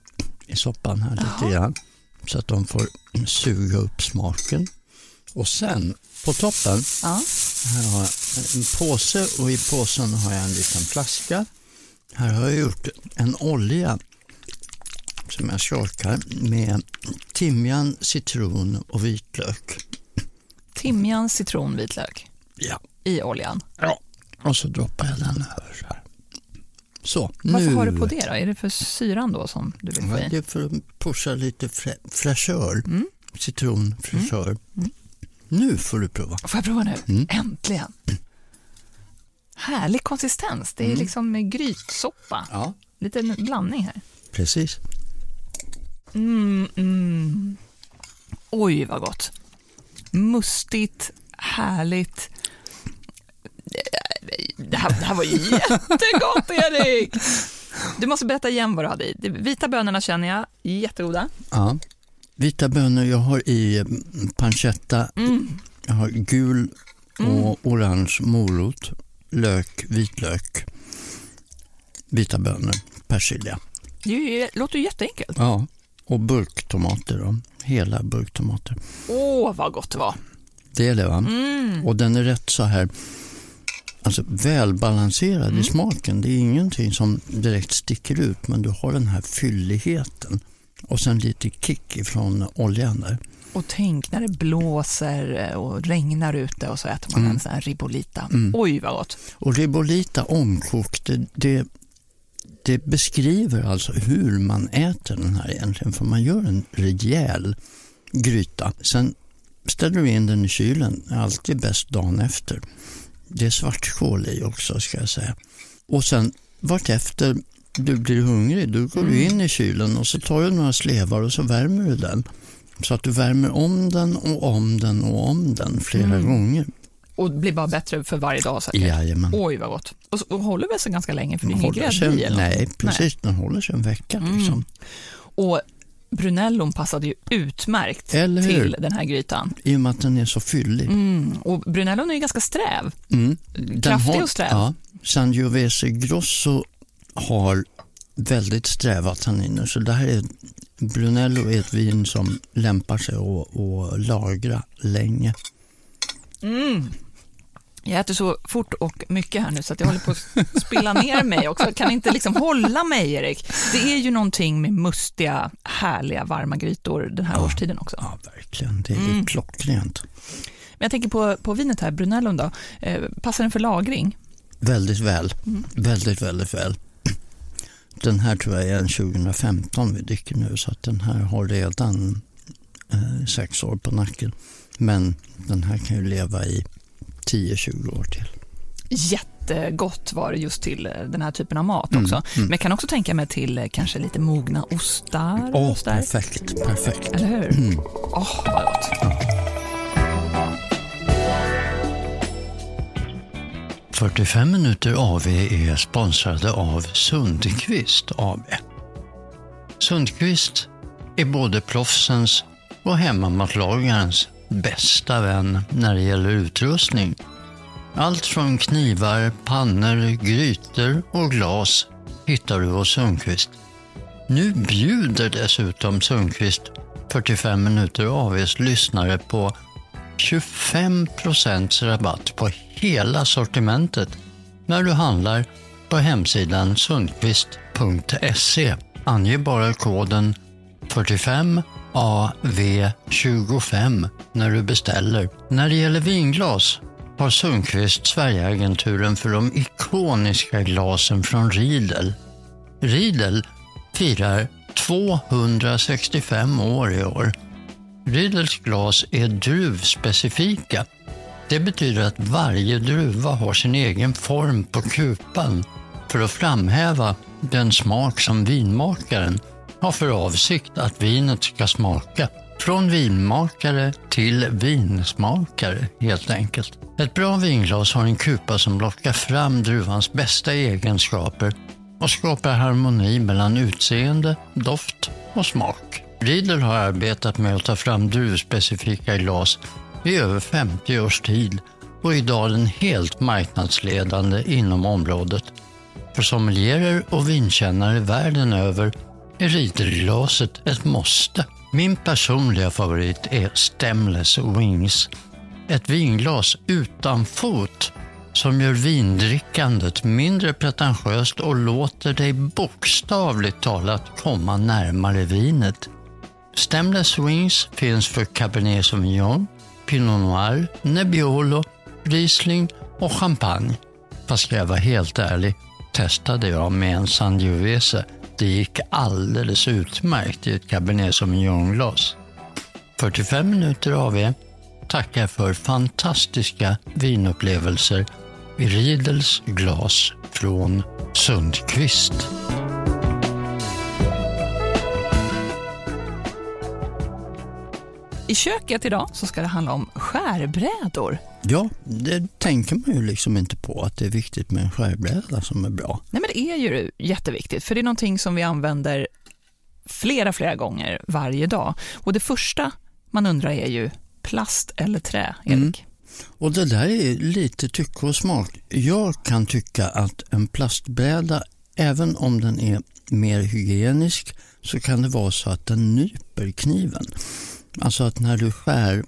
i soppan här lite grann. Så att de får suga upp smaken. Och sen på toppen, Ja. här har jag en påse och i påsen har jag en liten flaska. Här har jag gjort en olja som jag skakar med timjan, citron och vitlök. Timjan, citron, vitlök Ja. i oljan. ja. Och så droppar jag den över så här. Så, Varför nu. har du på det då? Är det för syran då som du vill få i? det är för att pusha lite frä- fräschör. Mm. Citron, fräschör. Nu får du prova. Får jag prova nu? Mm. Äntligen. Härlig konsistens. Det är liksom med grytsoppa. Ja, Lite blandning här. precis. Mm, mm. Oj, vad gott. Mustigt, härligt. Det här, det här var jättegott, Erik! Du måste berätta igen vad du hade i. De vita bönorna känner jag, jättegoda. Ja. Vita bönor, jag har i mm, pancetta, Mm. jag har gul och orange morot, lök, vitlök, vita bönor, persilja. Det låter ju jätteenkelt. Ja, och burktomater då. Hela burktomater. Åh, vad gott det var. Det är det va? Mm. Och den är rätt så här alltså välbalanserad Mm. i smaken. Det är ingenting som direkt sticker ut men du har den här fylligheten. Och sen lite kick ifrån oljan där. Och tänk när det blåser och regnar ute och så äter man Mm. en sån här ribolita. Mm. Oj, vad gott. Och ribolita omkokt, det, det, det beskriver alltså hur man äter den här egentligen. För man gör en rejäl gryta. Sen ställer du in den i kylen, alltid bäst dagen efter. Det är svartkål i också ska jag säga. Och sen vartefter du blir hungrig, då går du in i kylen och så tar du några slevar och så värmer du den. Så att du värmer om den och om den och om den flera Mm. gånger. Och blir bara bättre för varje dag säkert. Jajamän. Oj, vad gott. Och, så, och håller väl sig ganska länge för det är ingen grädde i Nej, precis. Den håller sig en vecka. Mm. Liksom. Och brunellon passade ju utmärkt till den här grytan. I och med att den är så fyllig. Mm. Och brunellon är ju ganska sträv. Mm. Den Kraftig och sträv. Ja, Sangiovese Grosso har väldigt sträva tanniner. Så det här är, Brunello är ett vin som lämpar sig att, att lagra länge. Mm. Jag äter så fort och mycket här nu så att jag håller på att spilla ner mig också. Jag kan inte liksom hålla mig, Erik. Det är ju någonting med mustiga, härliga, varma grytor den här årstiden också. Ja, verkligen. Det är Mm. klockrent. Men jag tänker på, på vinet här, Brunellon då. Eh, passar den för lagring? Väldigt väl. Mm. Väldigt, väldigt väl. Den här tror jag är en 2015 vi dricker nu så att den här har redan eh, sex år på nacken. Men den här kan ju leva i 10-20 år till. Jättegott var det just till eh, den här typen av mat Mm, också. mm. Men jag kan också tänka mig till eh, kanske lite mogna ostar. Åh, sådär. perfekt, perfekt. Eller hur? Mm. Åh, vad gott. 45 minuter AV är sponsrade av Sundqvist AB. Sundqvist är både proffsens och hemmamatlagarens bästa vän när det gäller utrustning. Allt från knivar, pannor, grytor och glas hittar du hos Sundqvist. Nu bjuder dessutom Sundqvist 45 minuter AVs lyssnare på 25% rabatt på hela sortimentet när du handlar på hemsidan sundqvist.se. Ange bara koden 45AV25 när du beställer. När det gäller vinglas har Sundqvist Sverigeagenturen för de ikoniska glasen från Riedel. Riedel firar 265 år i år. Riedels glas är druvspecifika. Det betyder att varje druva har sin egen form på kupan för att framhäva den smak som vinmakaren har för avsikt att vinet ska smaka. Från vinmakare till vinsmakare helt enkelt. Ett bra vinglas har en kupa som lockar fram druvans bästa egenskaper och skapar harmoni mellan utseende, doft och smak. Riedel har arbetat med att ta fram druvspecifika glas i över 50 års tid och är idag den helt marknadsledande inom området. För sommelierer och vinkännare världen över är Riedelglaset ett måste. Min personliga favorit är Stemless Wings. Ett vinglas utan fot som gör vindrickandet mindre pretentiöst och låter dig bokstavligt talat komma närmare vinet. Stemless Wings finns för Cabernet Sauvignon, Pinot Noir, Nebbiolo, Riesling och Champagne. Fast ska jag vara helt ärlig testade jag med en Sangiovese. Det gick alldeles utmärkt i ett Cabernet Sauvignon-glas. 45 minuter av er tackar för fantastiska vinupplevelser i Riedels glas från Sundqvist. I köket idag så ska det handla om skärbrädor. Ja, det tänker man ju liksom inte på att det är viktigt med en skärbräda som är bra. Nej, men det är ju jätteviktigt, för det är någonting som vi använder flera, flera gånger varje dag. Och det första man undrar är ju plast eller trä, Erik? Mm. Och det där är lite tycke och smak. Jag kan tycka att en plastbräda, även om den är mer hygienisk, så kan det vara så att den nyper kniven. Alltså att när du skär,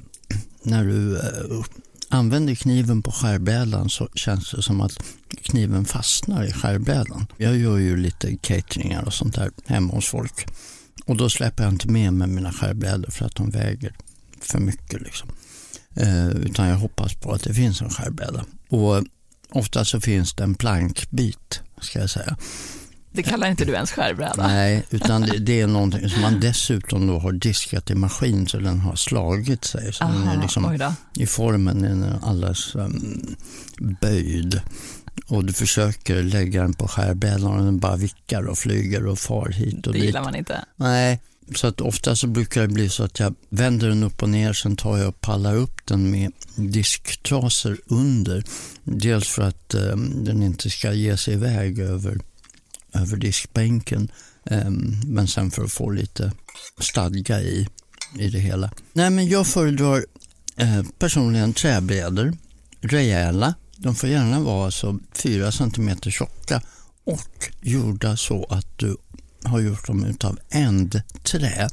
när du eh, använder kniven på skärbrädan så känns det som att kniven fastnar i skärbrädan. Jag gör ju lite cateringar och sånt där hemma hos folk. Och då släpper jag inte med mig mina skärbrädor för att de väger för mycket. Liksom. Eh, utan jag hoppas på att det finns en skärbräda. Och ofta så finns det en plankbit, ska jag säga. Det kallar inte du ens skärbräda? Nej, utan det, det, är någonting som man dessutom då har diskat i maskin så den har slagit sig. Så Aha, den är liksom, I formen är den alldeles um, böjd. Och du försöker lägga den på skärbrädan och den bara vickar och flyger och far hit och dit. Det gillar man inte. Nej, så att ofta så brukar det bli så att jag vänder den upp och ner, sen tar jag och pallar upp den med disktrasor under. Dels för att eh, den inte ska ge sig iväg över, över diskbänken, ehm, men sen för att få lite stadga i, i det hela. Nej, men jag föredrar eh, personligen träbrädor, rejäla. De får gärna vara alltså 4 cm tjocka och gjorda så att du har gjort dem utav ändträ.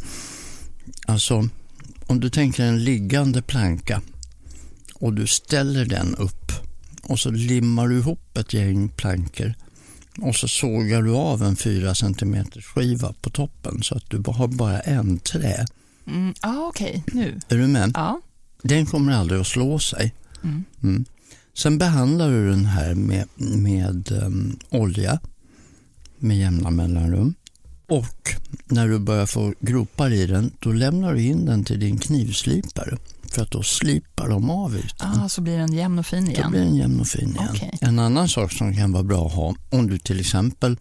Alltså, om du tänker en liggande planka och du ställer den upp och så limmar du ihop ett gäng plankor och så sågar du av en 4 cm skiva på toppen så att du har bara en trä. Mm, ah, Okej, okay. nu. Är du med? Ja. Den kommer aldrig att slå sig. Mm. Mm. Sen behandlar du den här med, med um, olja med jämna mellanrum. Och när du börjar få gropar i den, då lämnar du in den till din knivslipare för att då slipar de av ytan. Ah, så blir den jämn och fin igen? Då blir den jämn och fin igen. Okay. En annan sak som kan vara bra att ha, om du till exempel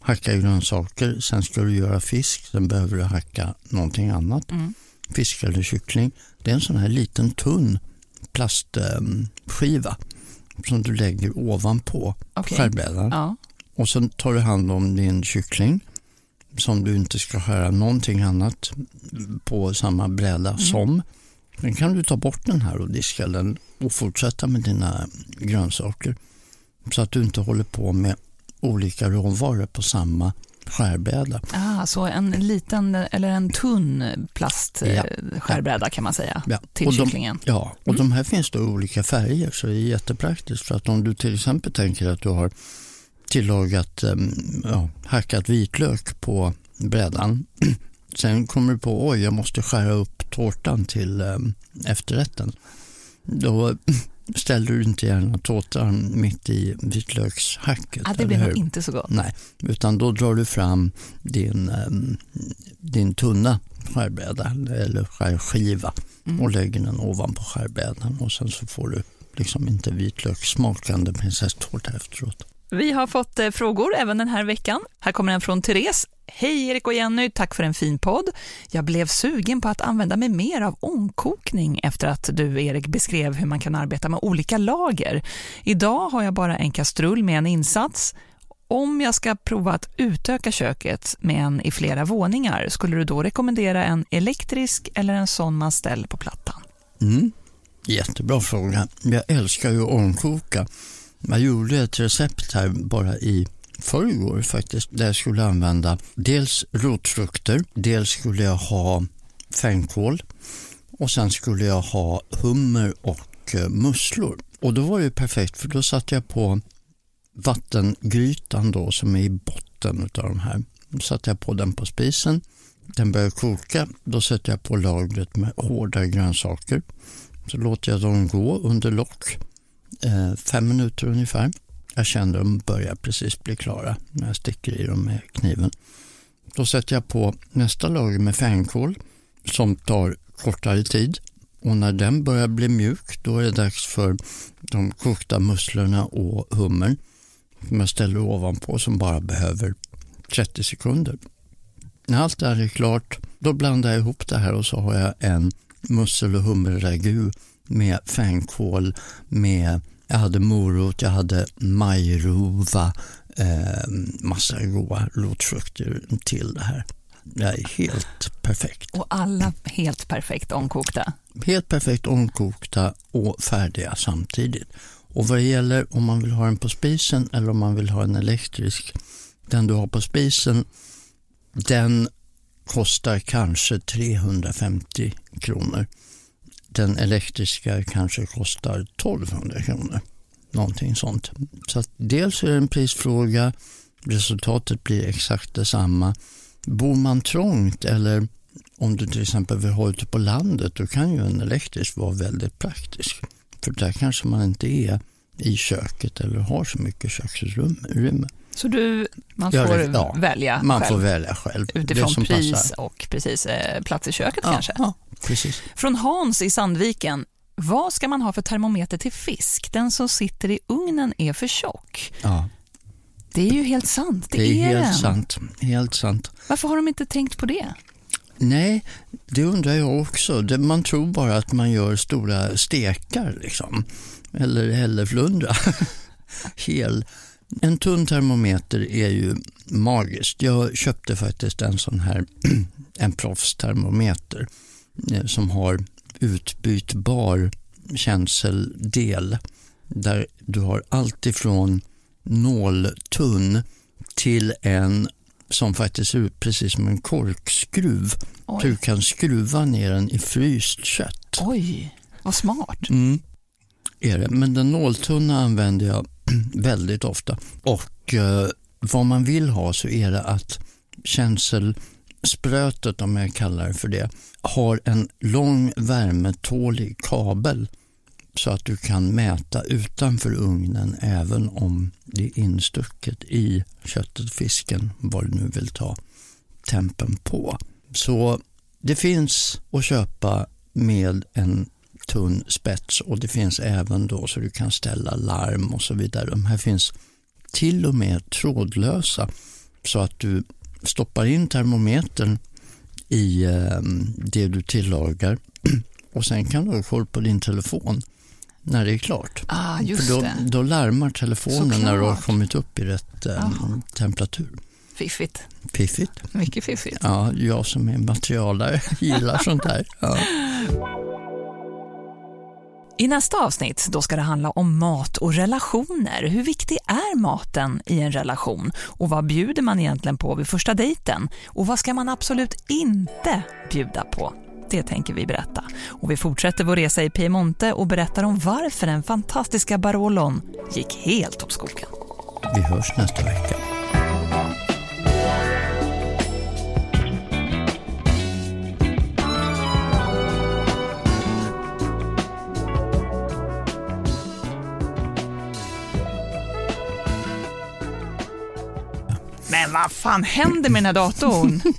hackar grönsaker, sen ska du göra fisk, sen behöver du hacka någonting annat, mm. fisk eller kyckling. Det är en sån här liten tunn plastskiva som du lägger ovanpå okay. skärbrädan. Ja. Och sen tar du hand om din kyckling som du inte ska skära någonting annat på samma bräda mm. som. Sen kan du ta bort den här och diska den och fortsätta med dina grönsaker. Så att du inte håller på med olika råvaror på samma skärbräda. Ah, så en liten eller en tunn plastskärbräda ja. kan man säga ja. till och de, kycklingen? Ja, och mm. de här finns då i olika färger så det är jättepraktiskt för att om du till exempel tänker att du har tillagat ehm, ja, hackat vitlök på brädan. Sen kommer du på oj, jag måste skära upp tårtan till um, efterrätten. Då ställer du inte gärna tårtan mitt i vitlökshacket. Ja, det blir nog inte så gott. Nej, utan då drar du fram din, um, din tunna skärbräda eller skärskiva mm. och lägger den ovanpå skärbrädan och sen så får du liksom inte vitlökssmakande prinsesstårta efteråt. Vi har fått eh, frågor även den här veckan. Här kommer en från Therese. Hej Erik och Jenny, tack för en fin podd. Jag blev sugen på att använda mig mer av ångkokning efter att du Erik beskrev hur man kan arbeta med olika lager. Idag har jag bara en kastrull med en insats. Om jag ska prova att utöka köket med en i flera våningar, skulle du då rekommendera en elektrisk eller en sån man ställer på plattan? Mm. Jättebra fråga. Jag älskar ju ångkoka. Jag gjorde ett recept här bara i förrgår faktiskt, där jag skulle använda dels rotfrukter, dels skulle jag ha fänkål och sen skulle jag ha hummer och eh, musslor. Och då var det perfekt för då satte jag på vattengrytan då som är i botten av de här. Då satte jag på den på spisen. Den börjar koka. Då sätter jag på lagret med hårda grönsaker. Så låter jag dem gå under lock eh, fem minuter ungefär. Jag kände de börjar precis bli klara när jag sticker i dem med kniven. Då sätter jag på nästa lager med fänkål som tar kortare tid och när den börjar bli mjuk då är det dags för de kokta musslorna och hummer som jag ställer ovanpå som bara behöver 30 sekunder. När allt det här är klart då blandar jag ihop det här och så har jag en mussel och hummerragu med fänkål, med jag hade morot, jag hade majrova, eh, massa goda rotfrukter till det här. Det är helt perfekt. Och alla helt perfekt omkokta. Helt perfekt omkokta och färdiga samtidigt. Och vad det gäller om man vill ha den på spisen eller om man vill ha en elektrisk, den du har på spisen, den kostar kanske 350 kronor. Den elektriska kanske kostar 1200 kronor. Någonting sånt. Så att dels är det en prisfråga, resultatet blir exakt detsamma. Bor man trångt eller om du till exempel vill ha ute på landet då kan ju en elektrisk vara väldigt praktisk. För där kanske man inte är i köket eller har så mycket köksutrymme. Så du, man får Ja, ja, välja Man själv får välja själv. utifrån det pris passar. och precis eh, plats i köket Ja, kanske? ja, precis. Från Hans i Sandviken. Vad ska man ha för termometer till fisk? Den som sitter i ugnen är för tjock. Ja, Det är ju helt sant. Det, det är helt den. sant. Helt sant. Varför har de inte tänkt på det? Nej, det undrar jag också. Man tror bara att man gör stora stekar liksom. Eller hälleflundra. Hel. En tunn termometer är ju magiskt. Jag köpte faktiskt en sån här en proffstermometer som har utbytbar känseldel där du har allt ifrån nåltunn till en som faktiskt ser ut precis som en korkskruv. Oj. Du kan skruva ner den i fryst kött. Oj, vad smart. Mm. Är det. Men den nåltunna använder jag väldigt ofta. Och eh, vad man vill ha så är det att sprötet, om jag kallar det för det, har en lång värmetålig kabel så att du kan mäta utanför ugnen även om det är instucket i köttet, fisken, vad du nu vill ta tempen på. Så det finns att köpa med en tunn spets och det finns även då så du kan ställa larm och så vidare. De här finns till och med trådlösa så att du stoppar in termometern i eh, det du tillagar och sen kan du ha koll på din telefon när det är klart. Ah, just För då, det. då larmar telefonen när du har kommit upp i rätt eh, Jaha. temperatur. Fiffigt. Fiffigt. Mycket fiffigt. Ja, jag som är materialare gillar sånt här. Ja. I nästa avsnitt då ska det handla om mat och relationer. Hur viktig är maten i en relation? Och vad bjuder man egentligen på vid första dejten? Och vad ska man absolut inte bjuda på? Det tänker vi berätta. Och vi fortsätter vår resa i Piemonte och berättar om varför den fantastiska Barolon gick helt åt skogen. Vi hörs nästa vecka. Men vad fan händer med den här datorn?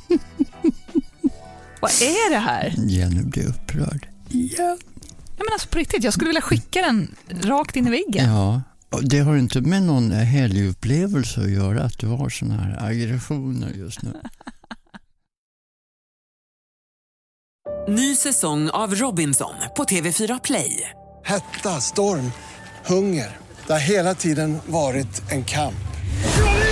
vad är det här? Jenny blir upprörd. Ja. Ja, men alltså på riktigt, jag skulle vilja skicka den rakt in i väggen. ja. Det har inte med någon helgupplevelse att göra att du har såna här aggressioner just nu. Ny säsong av Robinson på TV4 Play. Hetta, storm, hunger. Det har hela tiden varit en kamp.